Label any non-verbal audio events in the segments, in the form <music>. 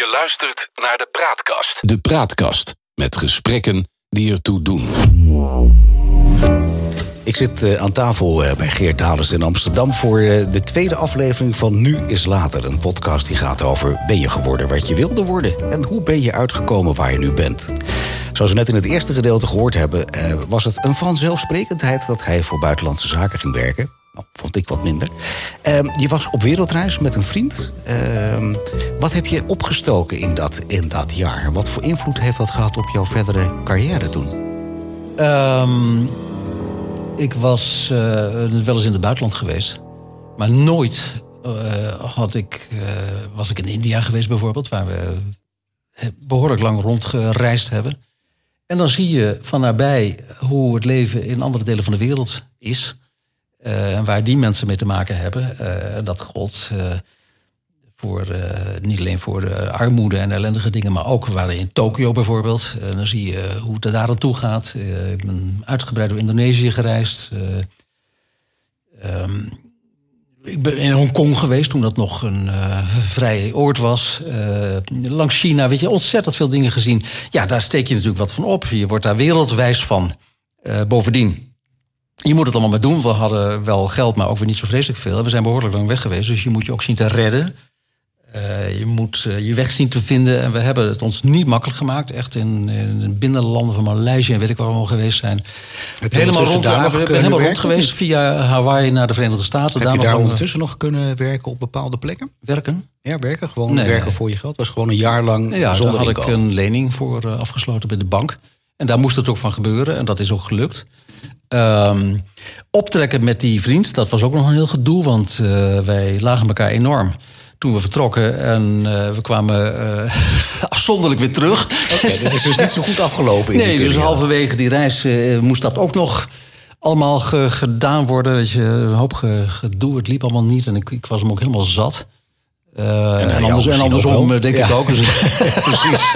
Je luistert naar de Praatkast. De Praatkast met gesprekken die ertoe doen. Ik zit uh, aan tafel uh, bij Geert Dalens in Amsterdam voor uh, de tweede aflevering van Nu is Later. Een podcast die gaat over ben je geworden wat je wilde worden en hoe ben je uitgekomen waar je nu bent. Zoals we net in het eerste gedeelte gehoord hebben, was het een vanzelfsprekendheid dat hij voor buitenlandse zaken ging werken. Nou, vond ik wat minder. Uh, je was op wereldreis met een vriend. Uh, wat heb je opgestoken in dat, in dat jaar? Wat voor invloed heeft dat gehad op jouw verdere carrière toen? Um, ik was uh, wel eens in het buitenland geweest. Maar nooit had ik, was ik in India geweest bijvoorbeeld... waar we behoorlijk lang rondgereisd hebben. En dan zie je van nabij hoe het leven in andere delen van de wereld is... Uh, en waar die mensen mee te maken hebben. Uh, dat gold uh, voor, niet alleen voor de armoede en ellendige dingen, maar ook waar in Tokio bijvoorbeeld. Dan zie je hoe het daar aan toe gaat. ik ben uitgebreid door Indonesië gereisd. Um, ik ben in Hongkong geweest toen dat nog een vrij oord was. langs China, weet je, ontzettend veel dingen gezien. Ja, daar steek je natuurlijk wat van op. Je wordt daar wereldwijs van. bovendien je moet het allemaal maar doen. We hadden wel geld, maar ook weer niet zo vreselijk veel. We zijn behoorlijk lang weg geweest, dus je moet je ook zien te redden. Uh, je moet uh, je weg zien te vinden. En we hebben het ons niet makkelijk gemaakt. Echt in, in de binnenlanden van Maleisië en weet ik waar we al geweest zijn. Heb helemaal rond, daar we helemaal rond geweest via Hawaii naar de Verenigde Staten. Heb daar je daar ondertussen nog kunnen werken op bepaalde plekken? Werken? Ja, werken. Gewoon nee, werken nee. voor je geld. was gewoon een jaar lang ja, zonder daar had inkomen. ik een lening voor uh, afgesloten bij de bank. En daar moest het ook van gebeuren. En dat is ook gelukt. Um, optrekken met die vriend, dat was ook nog een heel gedoe, want uh, wij lagen elkaar enorm toen we vertrokken. En uh, we kwamen uh, <laughs> afzonderlijk weer terug. Okay, dat is dus niet zo goed afgelopen. Nee, dus halverwege die reis moest dat ook nog allemaal ge gedaan worden. Weet je, een hoop ge gedoe, het liep allemaal niet. En ik, ik was hem ook helemaal zat. Uh, en, en, anders, en andersom denk ja. ik ook. Dus, <laughs> <laughs> precies.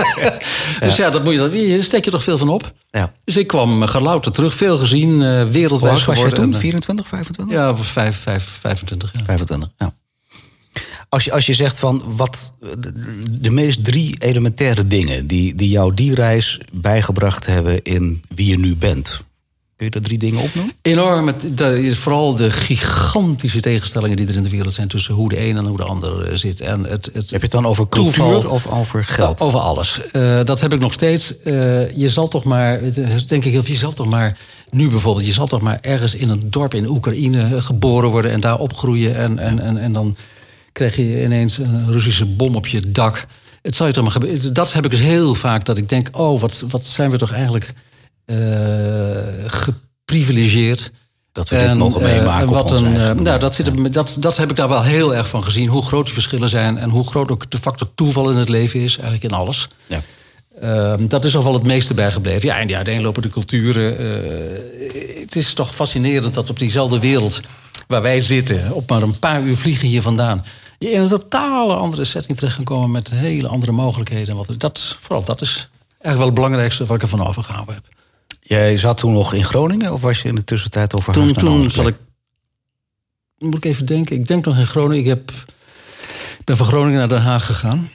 dus ja, dat moet je, daar steek je toch veel van op. Ja. Dus ik kwam gelouter terug, veel gezien, uh, wereldwijd geworden. was je toen? 24, 25? Ja, 5, 5, 25. Ja. 25, ja. Als je, als je zegt van wat de meest drie elementaire dingen die, die jou die reis bijgebracht hebben in wie je nu bent. Kun je daar drie dingen opnoemen? Enorm. Het, vooral de gigantische tegenstellingen die er in de wereld zijn tussen hoe de een en hoe de ander zit. En het, het heb je het dan over cultuur toeval, of over geld? Over alles. Uh, dat heb ik nog steeds. Uh, je zal toch maar, denk ik heel veel, je zal toch maar nu bijvoorbeeld, je zal toch maar ergens in een dorp in Oekraïne geboren worden en daar opgroeien. En, en, en, en dan krijg je ineens een Russische bom op je dak. Het zal je toch maar gebeuren. Dat heb ik dus heel vaak, dat ik denk, oh, wat, wat zijn we toch eigenlijk geprivilegeerd. Dat we dit en, mogen meemaken. Uh, wat een, uh, nou, dat, zit er, dat, dat heb ik daar wel heel erg van gezien. Hoe groot die verschillen zijn en hoe groot ook de factor toeval in het leven is. Eigenlijk in alles. Ja. Uh, dat is al wel het meeste bijgebleven. Ja, en die uiteenlopende culturen. het is toch fascinerend dat op diezelfde wereld waar wij zitten, op maar een paar uur vliegen hier vandaan, je in een totale andere setting terecht kan komen met hele andere mogelijkheden. Wat, dat, vooral dat is eigenlijk wel het belangrijkste wat ik ervan overgehouden heb. Jij zat toen nog in Groningen of was je in de tussentijd over Toen, toen zat ik. Moet ik even denken. Ik denk nog in Groningen. Ik, heb, ik ben van Groningen naar Den Haag gegaan.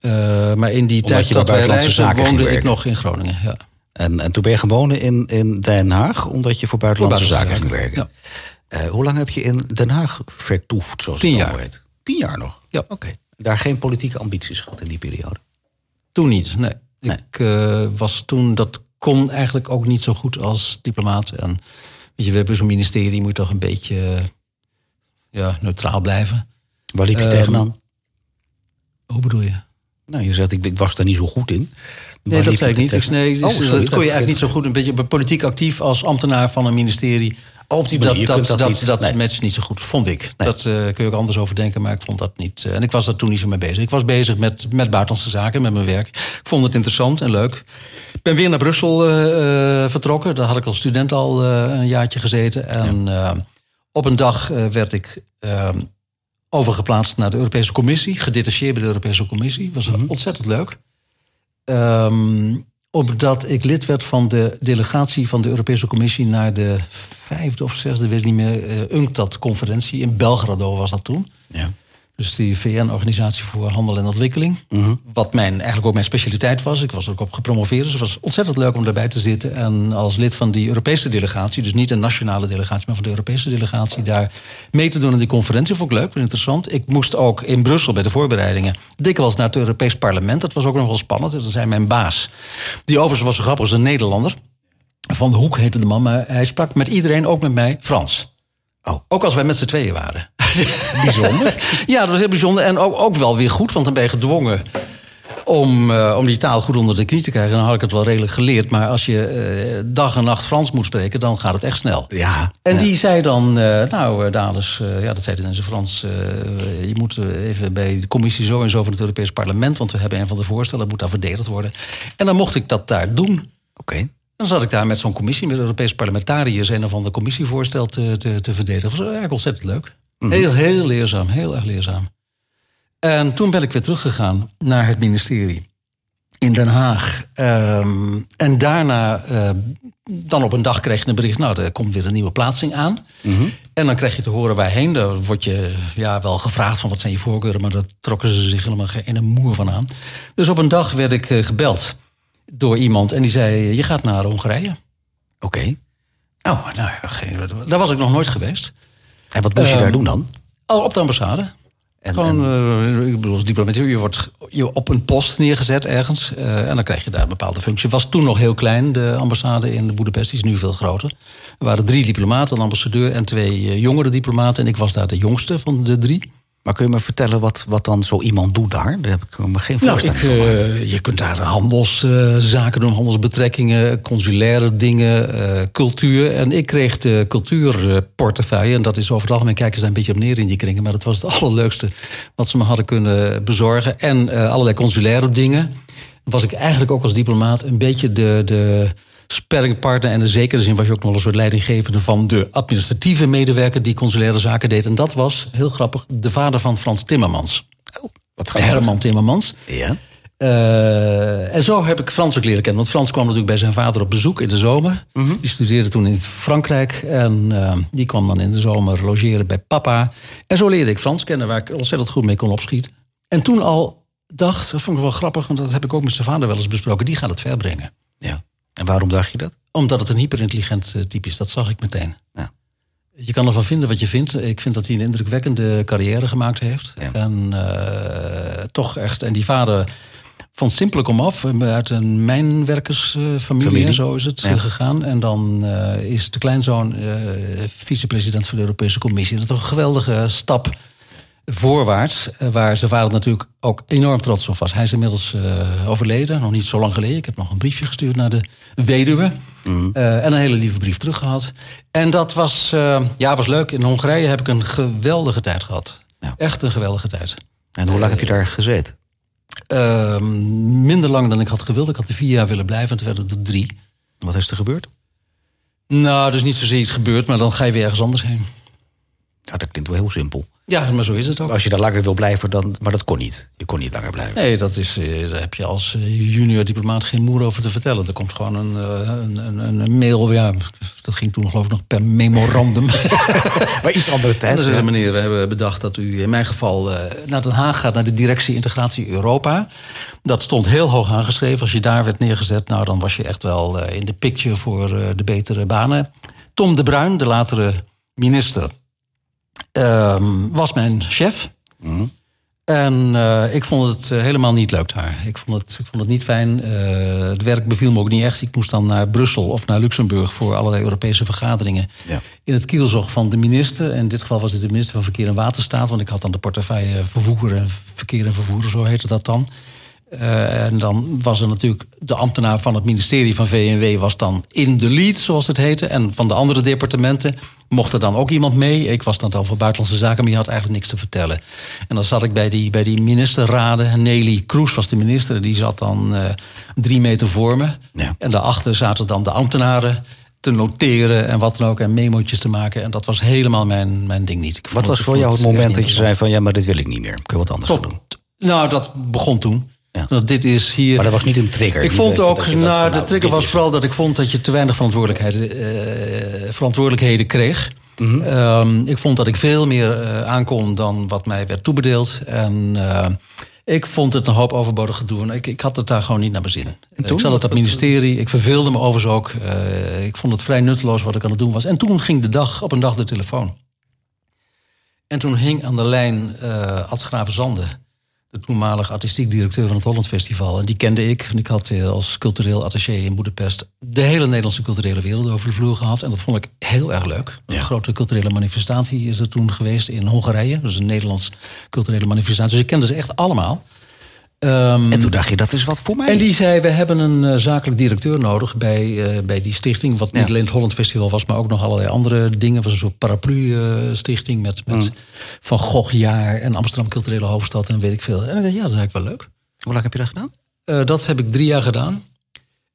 Uh, maar in die Omdat tijd dat wij reisden, woonde ik nog in Groningen. Ja. En, en toen ben je gaan wonen in, in Den Haag, omdat je voor buitenlandse zaken ging werken. Ja. Uh, hoe lang heb je in Den Haag vertoefd, zoals Tien het jaar. dan heet? Tien jaar nog? Ja. Oké. Okay. Daar geen politieke ambities gehad in die periode? Toen niet, nee. nee. Ik uh, was toen, dat kon eigenlijk ook niet zo goed als diplomaat. En weet je, we hebben zo'n ministerie, moet toch een beetje ja, neutraal blijven. Waar liep je Um, tegenaan? Hoe bedoel je? Nou, je zegt, ik, ik was daar niet zo goed in. Nee, Waar dat zei ik niet. tegen- Dus nee, dus, Oh, dat sorry, kon je eigenlijk dat- niet zo goed. Een beetje politiek actief als ambtenaar van een ministerie. Op die dat manier, dat, dat, dat dat, niet. Nee. matcht niet zo goed, vond ik. Nee. Dat eh, kun je ook anders over denken, maar ik vond dat niet. eh, en ik was daar toen niet zo mee bezig. Ik was bezig met, met buitenlandse zaken, met mijn werk. Ik vond het interessant en leuk. Ik ben weer naar Brussel eh, eh, vertrokken. Daar had ik als student al eh, een jaartje gezeten. En op een dag werd ik eh, overgeplaatst naar de Europese Commissie. Gedetacheerd bij de Europese Commissie. Was ontzettend leuk. Ehm, omdat ik lid werd van de delegatie van de Europese Commissie naar de vijfde of zesde, weet ik niet meer, UNCTAD-conferentie in Belgrado was dat toen. Ja. Dus die VN-organisatie voor Handel en Ontwikkeling. Wat mijn, eigenlijk ook mijn specialiteit was. Ik was er ook op gepromoveerd. Dus het was ontzettend leuk om daarbij te zitten. En als lid van die Europese delegatie. Dus niet een nationale delegatie, maar van de Europese delegatie. Daar mee te doen aan die conferentie. Vond ik leuk, interessant. Ik moest ook in Brussel bij de voorbereidingen. Dikwijls naar het Europees Parlement. Dat was ook nog wel spannend. Dat zei mijn baas. Die overigens was zo grappig, was een Nederlander. Van de Hoek heette de man. Maar hij sprak met iedereen, ook met mij, Frans. Oh. Ook als wij met z'n tweeën waren. <laughs> Bijzonder. ja, dat was heel bijzonder. En ook, ook wel weer goed, want dan ben je gedwongen om, eh, om die taal goed onder de knie te krijgen. Dan had ik het wel redelijk geleerd. Maar als je eh, dag en nacht Frans moet spreken, dan gaat het echt snel. Ja. En ja. die zei dan, eh, nou, Dales, ja, dat zei hij in zijn Frans. Je moet even bij de commissie zo en zo van het Europees Parlement, want we hebben een van de voorstellen, dat moet daar verdedigd worden. En dan mocht ik dat daar doen. Oké. Okay. Dan zat ik daar met zo'n commissie, met Europese parlementariërs, een of ander commissievoorstel te, te, te verdedigen. Dat was eigenlijk ontzettend leuk. -hmm. Heel, heel leerzaam, heel erg leerzaam. En toen ben ik weer teruggegaan naar het ministerie in Den Haag. Um, en daarna, uh, dan op een dag kreeg je een bericht... nou, er komt weer een nieuwe plaatsing aan. Mm -hmm. En dan krijg je te horen waarheen. Dan word je ja, wel gevraagd van wat zijn je voorkeuren... maar daar trokken ze zich helemaal geen moer van aan. Dus op een dag werd ik uh, gebeld door iemand... en die zei, je gaat naar Hongarije. Oké. Okay. Oh, nou ja, geen, daar was ik nog nooit geweest. En wat moest je daar doen dan? Oh, op de ambassade. En, Gewoon, en... Uh, ik bedoel, als diplomaat, je wordt je op een post neergezet ergens. Uh, en dan krijg je daar een bepaalde functie. was toen nog heel klein, de ambassade in Boedapest. Die is nu veel groter. Er waren drie diplomaten, een ambassadeur en twee uh, jongere diplomaten. En ik was daar de jongste van de drie. Maar kun je me vertellen wat, wat dan zo iemand doet daar? Daar heb ik me geen voorstelling nou, ik, van. Uh, je kunt daar handelszaken doen, handelsbetrekkingen, consulaire dingen, uh, cultuur. En ik kreeg de cultuurportefeuille. En dat is over het algemeen, kijken ze daar een beetje op neer in die kringen. Maar dat was het <laughs> allerleukste wat ze me hadden kunnen bezorgen. En uh, allerlei consulaire dingen. Was ik eigenlijk ook als diplomaat een beetje de... de sparringpartner. En in zekere zin was je ook nog een soort leidinggevende van de administratieve medewerker die consulaire zaken deed. En dat was, heel grappig, de vader van Frans Timmermans. Oh, wat Herman Timmermans. Ja. Uh, en zo heb ik Frans ook leren kennen. Want Frans kwam natuurlijk bij zijn vader op bezoek in de zomer. Mm -hmm. Die studeerde toen in Frankrijk. En uh, die kwam dan in de zomer logeren bij papa. En zo leerde ik Frans kennen, waar ik ontzettend goed mee kon opschieten. En toen al dacht, dat vond ik wel grappig, want dat heb ik ook met zijn vader wel eens besproken. Die gaat het verbrengen. Ja. En waarom dacht je dat? Omdat het een hyperintelligent type is, dat zag ik meteen. Ja. Je kan ervan vinden wat je vindt. Ik vind dat hij een indrukwekkende carrière gemaakt heeft. Ja. En uh, toch echt. En die vader van simpele kom af, uit een mijnwerkersfamilie, zo is het ja. gegaan. En dan uh, is de kleinzoon vicepresident van de Europese Commissie. Dat is een geweldige stap voorwaarts, waar zijn vader natuurlijk ook enorm trots op was. Hij is inmiddels uh, overleden, nog niet zo lang geleden. Ik heb nog een briefje gestuurd naar de weduwe. Mm. Uh, en een hele lieve brief teruggehad. En dat was, uh, ja, was leuk. In Hongarije heb ik een geweldige tijd gehad. Ja. Echt een geweldige tijd. En hoe lang heb je daar gezeten? minder lang dan ik had gewild. Ik had er vier jaar willen blijven en toen werden het er drie. Wat is er gebeurd? Nou, er is niet zozeer iets gebeurd, maar dan ga je weer ergens anders heen. Ja, dat klinkt wel heel simpel. Ja, maar zo is het ook. Als je daar langer wil blijven, dan. Maar dat kon niet. Je kon niet langer blijven. Nee, dat is, daar heb je als junior diplomaat geen moer over te vertellen. Er komt gewoon een, een, een, een mail. Ja, dat ging toen geloof ik nog per memorandum. <laughs> maar iets andere tijd. En dan zeggen meneer, we hebben bedacht dat u in mijn geval naar Den Haag gaat, naar de directie Integratie Europa. Dat stond heel hoog aangeschreven. Als je daar werd neergezet, nou dan was je echt wel in de picture voor de betere banen. Tom de Bruin, de latere minister was mijn chef. Mm. En uh, ik vond het uh, helemaal niet leuk daar. Ik vond het, ik vond het niet fijn. Uh, het werk beviel me ook niet echt. Ik moest dan naar Brussel of naar Luxemburg voor allerlei Europese vergaderingen. Ja. In het kielzog van de minister. In dit geval was het de minister van Verkeer en Waterstaat. Want ik had dan de portefeuille vervoer en verkeer en vervoer, zo heette dat dan. Uh, en dan was er natuurlijk de ambtenaar van het ministerie van VNW was dan in de lead, zoals het heette. En van de andere departementen mocht er dan ook iemand mee. Ik was dan al voor buitenlandse zaken, maar je had eigenlijk niks te vertellen. En dan zat ik bij die, bij die ministerraden. Nelly Kroes was de minister, die zat dan uh, drie meter voor me. Ja. En daarachter zaten dan de ambtenaren te noteren en wat dan ook. En memootjes te maken. En dat was helemaal mijn, mijn ding niet. wat was voor jou het moment dat je zei van... ja, maar dit wil ik niet meer. Kun je wat anders Tot, doen? Nou, dat begon toen. Ja. Dat dit is hier. Maar dat was niet een trigger. Ik vond ook, nou, de trigger was vooral dat ik vond dat je te weinig verantwoordelijkheden, uh, verantwoordelijkheden kreeg. Ehm, ik vond dat ik veel meer uh, aankon dan wat mij werd toebedeeld. En uh, ik vond het een hoop overbodig gedoe. Ik, ik had het daar gewoon niet naar mijn zin. En? Ik zat op het ministerie. Ik verveelde me overigens ook. Uh, ik vond het vrij nutteloos wat ik aan het doen was. En toen ging de dag, op een dag de telefoon. En toen hing aan de lijn uh, Ad Zande de toenmalige artistiek directeur van het Holland Festival. En die kende ik. En ik had eh, als cultureel attaché in Boedapest de hele Nederlandse culturele wereld over de vloer gehad. En dat vond ik heel erg leuk. Een grote culturele manifestatie is er toen geweest in Hongarije. Dus een Nederlands culturele manifestatie. Dus ik kende ze echt allemaal. Um, en toen dacht je, dat is wat voor mij. En die zei, we hebben een uh, zakelijk directeur nodig bij, uh, bij die stichting. Wat niet alleen het Holland Festival was, maar ook nog allerlei andere dingen. Het was een soort paraplu-stichting met, met mm. Van Goghjaar en Amsterdam Culturele Hoofdstad en weet ik veel. En ik dacht, ja, dat is eigenlijk wel leuk. Hoe lang heb je dat gedaan? Dat heb ik drie jaar gedaan.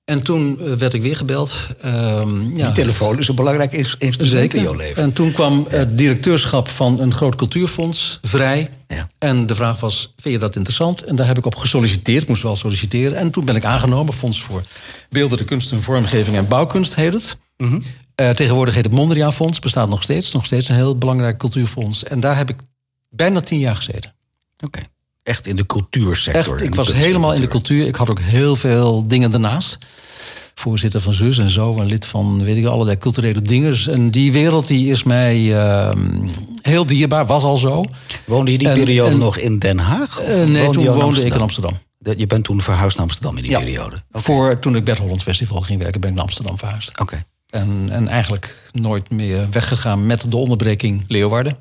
En toen werd ik weer gebeld. Um, ja. Die telefoon is een belangrijk instrument in jouw leven. En toen kwam ja. het directeurschap van een groot cultuurfonds vrij. Ja. En de vraag was, vind je dat interessant? En daar heb ik op gesolliciteerd, moest wel solliciteren. En toen ben ik aangenomen, Fonds voor Beeldende Kunsten, Vormgeving en Bouwkunst heet het. Mm -hmm. uh, tegenwoordig heet het Mondriaan Fonds, bestaat nog steeds. Nog steeds een heel belangrijk cultuurfonds. En daar heb ik bijna tien jaar gezeten. Oké. Okay. Echt in de cultuursector. Echt, ik was helemaal in de cultuur. Ik had ook heel veel dingen daarnaast voorzitter van ZUS en zo. Een lid van, weet ik, allerlei culturele dingen. En die wereld die is mij uh, heel dierbaar, was al zo. Woonde je die en, periode en, nog in Den Haag? Uh, nee, woonde toen woonde ik in Amsterdam. Je bent toen verhuisd naar Amsterdam in die ja, periode? Okay. Voor, toen ik Bert Holland Festival ging werken, ben ik naar Amsterdam verhuisd. Oké. Okay. En, en eigenlijk nooit meer weggegaan met de onderbreking Leeuwarden.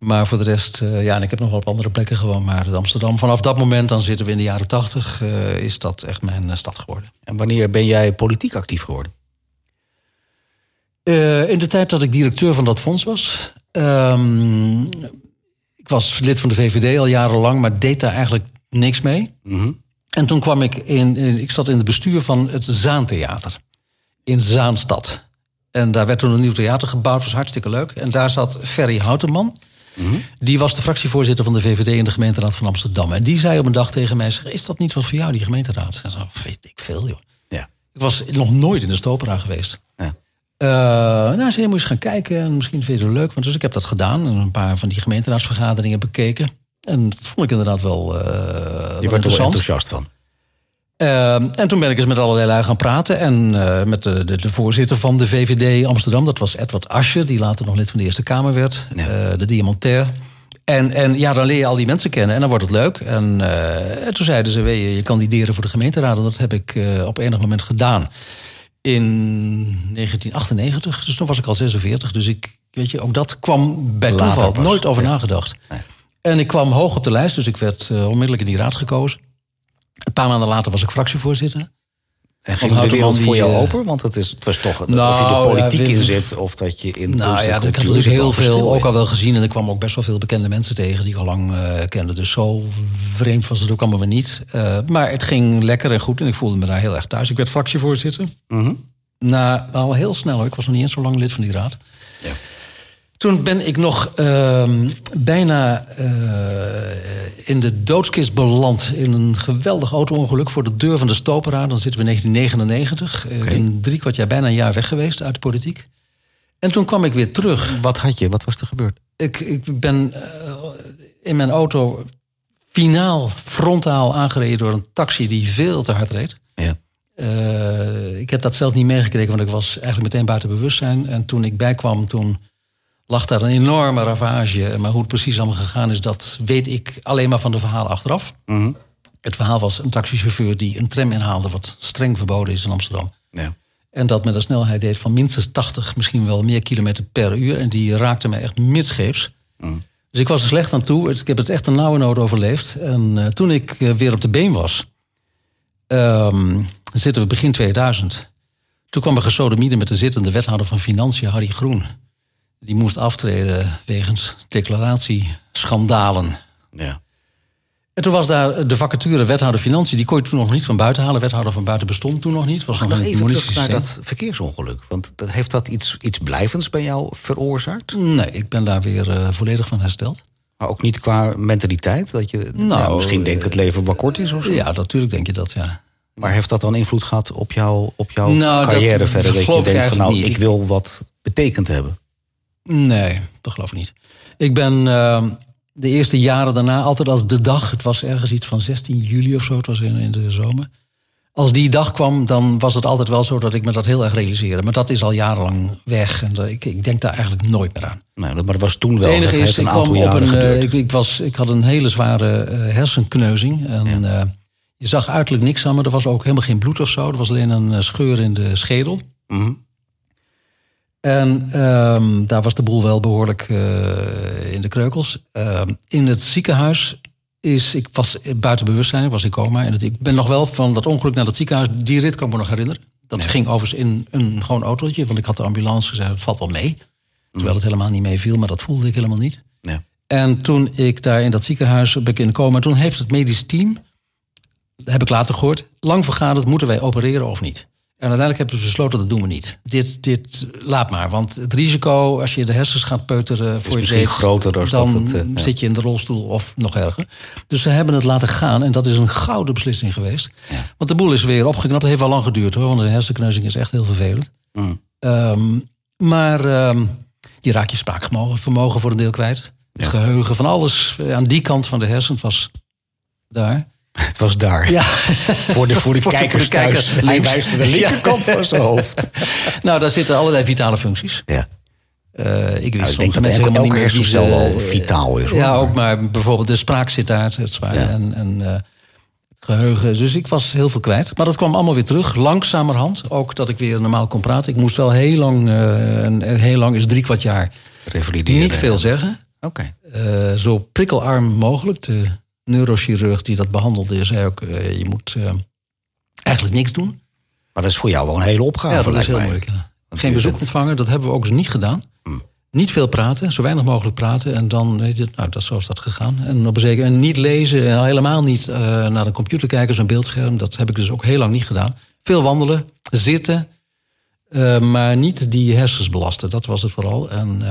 Maar voor de rest, uh, ja, en ik heb nog wel op andere plekken gewoon, maar Amsterdam. Vanaf dat moment, dan zitten we in de jaren tachtig, uh, is dat echt mijn uh, stad geworden. En wanneer ben jij politiek actief geworden? in de tijd dat ik directeur van dat fonds was. Um, ik was lid van de VVD al jarenlang, maar deed daar eigenlijk niks mee. Mm -hmm. En toen kwam ik in, in, ik zat in het bestuur van het Zaantheater in Zaanstad. En daar werd toen een nieuw theater gebouwd, was hartstikke leuk. En daar zat Ferry Houteman. Mm -hmm. Die was de fractievoorzitter van de VVD in de gemeenteraad van Amsterdam. En die zei op een dag tegen mij: Is dat niet wat voor jou, die gemeenteraad? En zo, weet ik veel, joh. Ja. Ik was nog nooit in de Stopera geweest. Ja. Uh, nou, zei, je moet eens gaan kijken en misschien vind je het leuk. Want dus ik heb dat gedaan en een paar van die gemeenteraadsvergaderingen bekeken. En dat vond ik inderdaad wel. Uh, je werd er enthousiast van. Uh, en toen ben ik eens met allerlei lui gaan praten. En uh, met de, de, de, voorzitter van de VVD Amsterdam, dat was Edward Ascher, die later nog lid van de Eerste Kamer werd, ja. uh, de diamantair. En, en ja, dan leer je al die mensen kennen en dan wordt het leuk. En, en toen zeiden ze, weet je, je kandideren voor de gemeenteraad. En dat heb ik op enig moment gedaan. In 1998, dus toen was ik al 46. Dus ik, weet je, ook dat kwam bij Later toeval. pas. Nooit over Ja. nagedacht. Nee. En ik kwam hoog op de lijst, dus ik werd onmiddellijk in die raad gekozen. Een paar maanden later was ik fractievoorzitter. En ging de wereld voor jou eh, open? Want het, is, het was toch Nou, of je de politiek in zit of dat je in Nou ja, ik had natuurlijk heel veel ook al wel gezien. En er kwamen ook best wel veel bekende mensen tegen die ik al lang eh, kende. Dus zo vreemd was het ook allemaal weer niet. Eh, maar het ging lekker en goed en ik voelde me daar heel erg thuis. Ik werd fractievoorzitter. Mhm. Na, al heel snel hoor. Ik was nog niet eens zo lang lid van die raad. Ja. Toen ben ik nog ehm, bijna eh, in de doodskist beland. In een geweldig auto-ongeluk voor de deur van de Stopera. Dan zitten we in 1999. Eh, Oké. ben drie kwart jaar, bijna een jaar weg geweest uit de politiek. En toen kwam ik weer terug. Wat had je? Wat was er gebeurd? Ik, ik ben eh, in mijn auto finaal frontaal aangereden door een taxi die veel te hard reed. Ja. Ik heb dat zelf niet meegekregen, want ik was eigenlijk meteen buiten bewustzijn. En toen ik bijkwam, toen lag daar een enorme ravage. Maar hoe het precies allemaal gegaan is, dat weet ik alleen maar van de verhalen achteraf. Mhm. Het verhaal was een taxichauffeur die een tram inhaalde, wat streng verboden is in Amsterdam. Ja. En dat met een snelheid deed van minstens 80, misschien wel meer kilometer per uur. En die raakte mij echt midscheeps. Mm. Dus ik was er slecht aan toe. Ik heb het echt een nauwe nood overleefd. En eh, toen ik eh, weer op de been was, ehm, zitten we begin 2000. Toen kwam er gesodemiede met de zittende wethouder van Financiën, Harry Groen. Die moest aftreden wegens declaratieschandalen. Ja. En toen was daar de vacature wethouder Financiën. Die kon je toen nog niet van buiten halen. Wethouder van buiten bestond toen nog niet. Was nog Nog een even terug naar dat verkeersongeluk. Want dat, heeft dat iets, iets blijvends bij jou veroorzaakt? Nee, ik ben daar weer eh, volledig van hersteld. Maar ook niet qua mentaliteit? Dat je Nou, ja, misschien denkt het leven wat kort is of zo? Ja, natuurlijk denk je dat, ja. Maar heeft dat dan invloed gehad op, jou, op jouw Nou, dat carrière verder? Dat je denkt van nou, ik wil wat betekend hebben. Nee, dat geloof ik niet. Ik ben uh, de eerste jaren daarna altijd als de dag... het was ergens iets van 16 juli of zo, het was in, in de zomer... Als die dag kwam, dan was het altijd wel zo dat ik me dat heel erg realiseerde. Maar dat is al jarenlang weg. En ik, ik denk daar eigenlijk nooit meer aan. Nee, maar dat was toen wel. Het enige is, een ik aantal jaren een, uh, ik, ik, was, ik had een hele zware uh, hersenkneuzing. En ja. uh, je zag uiterlijk niks aan, maar er was ook helemaal geen bloed of zo. Er was alleen een scheur in de schedel. Mm -hmm. En um, daar was de boel wel behoorlijk in de kreukels. Ehm, in het ziekenhuis is, ik was buiten bewustzijn, ik was in coma. En het, ik ben nog wel van dat ongeluk naar het ziekenhuis, die rit kan ik me nog herinneren. Dat ging overigens in een gewoon autootje, want ik had de ambulance gezegd, het valt wel mee. Terwijl het helemaal niet meeviel, maar dat voelde ik helemaal niet. En toen ik daar in dat ziekenhuis ben ik in coma, toen heeft het medisch team, heb ik later gehoord, lang vergaderd, moeten wij opereren of niet? En uiteindelijk hebben ze besloten, dat doen we niet. Dit, dit laat maar. Want het risico, als je de hersens gaat peuteren voor je zeet... groter dan, dan het, uh, zit je in de rolstoel of nog erger. Dus ze hebben het laten gaan. En dat is een gouden beslissing geweest. Ja. Want de boel is weer opgeknapt. Het heeft wel lang geduurd hoor. Want de hersenkneuzing is echt heel vervelend. Mm. Um, maar um, je raakt je spraakvermogen voor een deel kwijt. Het Ja. geheugen van alles aan die kant van de hersen was daar. <laughs> Het was daar. Ja. Voor de, voor de <laughs> Voor de- kijkers voor de kijkers. Hij wijst de linkerkant van zijn hoofd. <laughs> Nou, daar zitten allerlei vitale functies. Ja. Eh, ik wist Nou, ik denk dat mensen elke, helemaal niet elke hersencel wel vitaal is. Hoor. Ja, ook maar bijvoorbeeld de spraak zit daar, het zwaar, Ja. en, en eh, het geheugen. Dus ik was heel veel kwijt. Maar dat kwam allemaal weer terug, langzamerhand. Ook dat ik weer normaal kon praten. Ik moest wel heel lang, eh, heel lang is drie kwart jaar, Revalideren. niet veel zeggen. Oké. Zo prikkelarm mogelijk. De neurochirurg die dat behandelde zei ook, eh, je moet eh, eigenlijk niks doen. Maar dat is voor jou wel een hele opgave. Ja, dat is heel mij. moeilijk. ja. Geen bezoek bent- ontvangen, dat hebben we ook eens niet gedaan. Hmm. Niet veel praten, zo weinig mogelijk praten. En dan weet je, nou, dat, zo is dat gegaan. En op een zeker en niet lezen, en helemaal niet eh, naar een computer kijken, zo'n beeldscherm. Dat heb ik dus ook heel lang niet gedaan. Veel wandelen, zitten, maar niet die hersens belasten. Dat was het vooral. En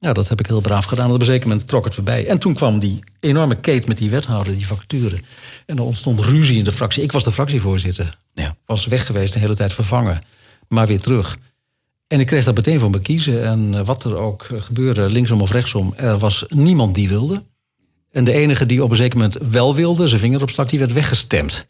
ja, dat heb ik heel braaf gedaan. Op een zeker moment trok het voorbij. En toen kwam die enorme keet met die wethouder, die vacature. En er ontstond ruzie in de fractie. Ik was de fractievoorzitter Ja. was weg geweest, de hele tijd vervangen. Maar weer terug. En ik kreeg dat meteen voor me kiezen. En eh, wat er ook gebeurde, linksom of rechtsom, er was niemand die wilde. En de enige die op een zeker moment wel wilde, zijn vinger opstak, die werd weggestemd.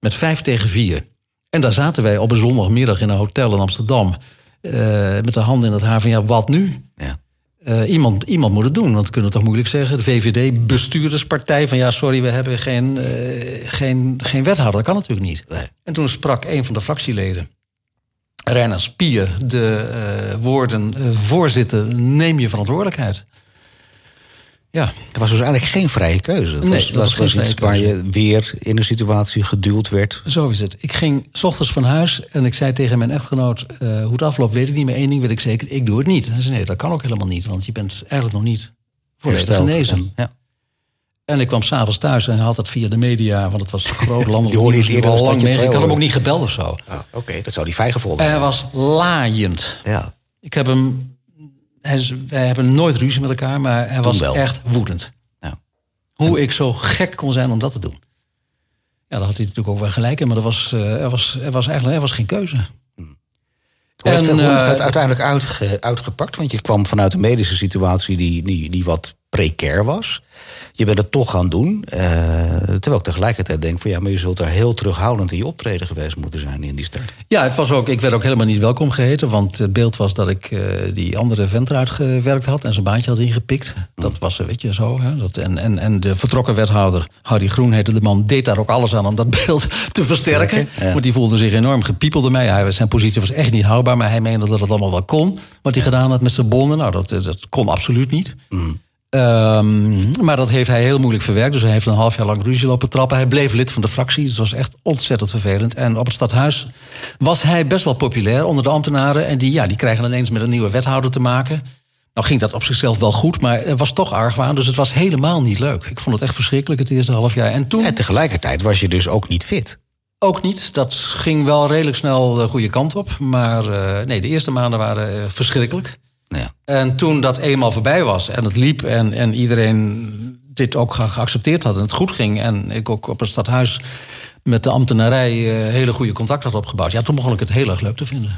Met vijf tegen vier. En daar zaten wij op een zondagmiddag in een hotel in Amsterdam. eh, met de handen in het haar van ja, wat nu? Ja. Eh, iemand, iemand moet het doen, want we kunnen het toch moeilijk zeggen. De VVD-bestuurderspartij van ja, sorry, we hebben geen, eh, geen, geen wethouder. Dat kan natuurlijk niet. Nee. En toen sprak een van de fractieleden, Reina Spier, de eh, woorden... voorzitter, neem je verantwoordelijkheid. Ja, Er was dus eigenlijk geen vrije keuze. Het Nee, was, dat was, iets waar je weer in een situatie geduwd werd. zo is het. Ik ging s ochtends van huis en ik zei tegen mijn echtgenoot... eh, hoe het afloopt weet ik niet, maar één ding weet ik zeker. Ik doe het niet. Hij zei, nee, dat kan ook helemaal niet, want je bent eigenlijk nog niet volledig genezen. En, ja. En ik kwam s'avonds thuis en hij had het via de media, want het was groot landelijk <laughs> Die hoorde je nieuws, al lang mee. Ik had hem ook niet gebeld of zo. Ah, Oké, dat zou die fijn gevonden En hij was laaiend. Ja. Ik heb hem. Wij hebben nooit ruzie met elkaar, maar hij was wel. echt woedend. Ja. Hoe ik zo gek kon zijn om dat te doen. Ja, daar had hij natuurlijk ook wel gelijk in, maar er was, eh, er was, er was eigenlijk er was geen keuze. Hoe heeft, En, hoe heeft eh, het uiteindelijk uitge- uitgepakt? Want je kwam vanuit een medische situatie die, die, die wat precair was. Je bent het toch gaan doen. eh, terwijl ik tegelijkertijd denk van ja, maar je zult daar heel terughoudend in je optreden geweest moeten zijn in die start. Ja, het was ook, ik werd ook helemaal niet welkom geheten. Want het beeld was dat ik eh, die andere vent eruit gewerkt had en zijn baantje had ingepikt. Dat was, eh, weet je, zo. Hè? Dat, en, en, en de vertrokken wethouder, Harry Groen heette de man, deed daar ook alles aan om dat <laughs> beeld te versterken. Ja. Want die voelde zich enorm gepiepeld ermee. Hij, zijn positie was echt niet houdbaar, maar hij meende dat het allemaal wel kon. Wat hij gedaan had met zijn bonnen, nou, dat, dat kon absoluut niet. Ehm, maar dat heeft hij heel moeilijk verwerkt. Dus hij heeft een half jaar lang ruzie lopen trappen. Hij bleef lid van de fractie. Dus het was echt ontzettend vervelend. En op het stadhuis was hij best wel populair onder de ambtenaren. En die, ja, die krijgen ineens met een nieuwe wethouder te maken. Nou ging dat op zichzelf wel goed, maar er was toch argwaan. Dus het was helemaal niet leuk. Ik vond het echt verschrikkelijk het eerste half jaar. En toen En tegelijkertijd was je dus ook niet fit. ook niet. Dat ging wel redelijk snel de goede kant op. Maar eh, nee, de eerste maanden waren eh, verschrikkelijk. Ja. En toen dat eenmaal voorbij was en het liep en, en iedereen dit ook ge- geaccepteerd had en het goed ging. En ik ook op het stadhuis met de ambtenarij eh, hele goede contact had opgebouwd. Ja, toen begon ik het heel erg leuk te vinden.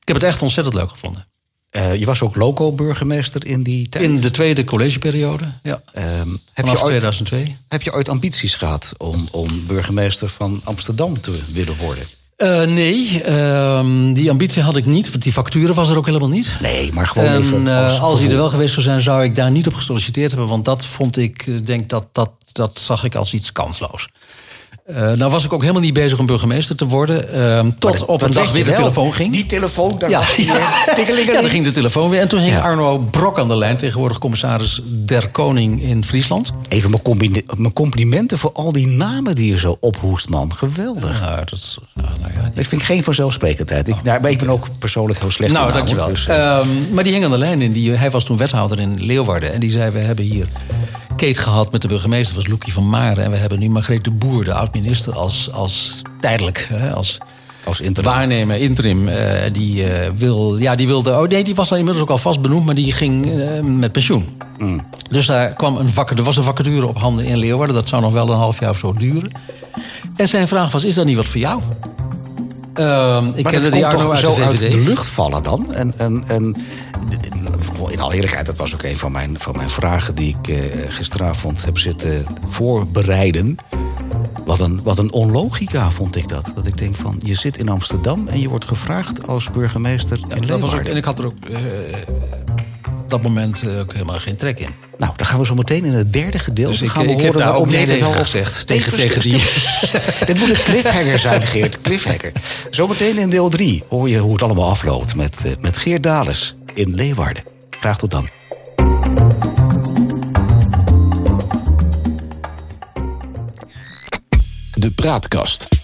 Ik heb het echt ontzettend leuk gevonden. Eh, je was ook loco-burgemeester in die tijd. In de tweede collegeperiode, ja. Ehm, heb, Vanaf je ooit, 2002. heb je ooit ambities gehad om, om burgemeester van Amsterdam te willen worden? Eh, nee, ehm, die ambitie had ik niet, want die facturen was er ook helemaal niet. Nee, maar gewoon En even eh, als als die er wel geweest zou zijn, zou ik daar niet op gesolliciteerd hebben. Want dat vond ik, ik denk dat, dat, dat zag ik als iets kansloos. Eh nou was ik ook helemaal niet bezig om burgemeester te worden. ehm, tot dat- op dat een dag weer de wel. telefoon ging. Die telefoon, daar Ja, was die <laughs> ja. weer. Tikkelingeling. Ja, dan ging de telefoon weer. En toen ging Ja. Arno Brok aan de lijn, tegenwoordig commissaris der Koning in Friesland. Even mijn, mijn complimenten voor al die namen die je zo ophoest, man. Geweldig. Nou, dat is, nou, nou ja, Dat vind ik geen vanzelfsprekendheid. Ik, nou, maar ik ben ook persoonlijk heel slecht Nou, in dankjewel. dus, eh, Ehm, maar die hing aan de lijn. En die, hij was toen wethouder in Leeuwarden. En die zei, we hebben hier Kate gehad met de burgemeester. Was Loekie van Maren. En we hebben nu Margreet de Boer, de oud-minister, als, als tijdelijk... Hè, als als interim. waarnemer, interim. eh, die, eh, wil, ja, die wilde... Oh nee, die was al inmiddels ook al vast benoemd. Maar die ging eh, met pensioen. Dus daar kwam een vacature, er was een vacature op handen in Leeuwarden. Dat zou nog wel een half jaar of zo duren. En zijn vraag was, is dat niet wat voor jou? Ehm, ik Maar kende dat die komt Arno toch uit zo de uit de lucht vallen dan? En, en, en in alle eerlijkheid, dat was ook een van mijn, van mijn vragen... die ik eh, gisteravond heb zitten voorbereiden. Wat een, wat een onlogica vond ik dat. Dat ik denk van, je zit in Amsterdam... en je wordt gevraagd als burgemeester in dat was ook, en ik had er ook eh, op dat moment eh, ook helemaal geen trek in. Nou, dan gaan we zo meteen in het derde gedeelte... Dus ik- gaan we ik horen waarom nee er wel gezegd. Tegen- tegen die-. <laughs> Dit moet een cliffhanger zijn, Geert. Cliffhanger. Zometeen in deel 3 hoor je hoe het allemaal afloopt... met, met Geert Dales in Leeuwarden. Graag tot dan. De Praatkast.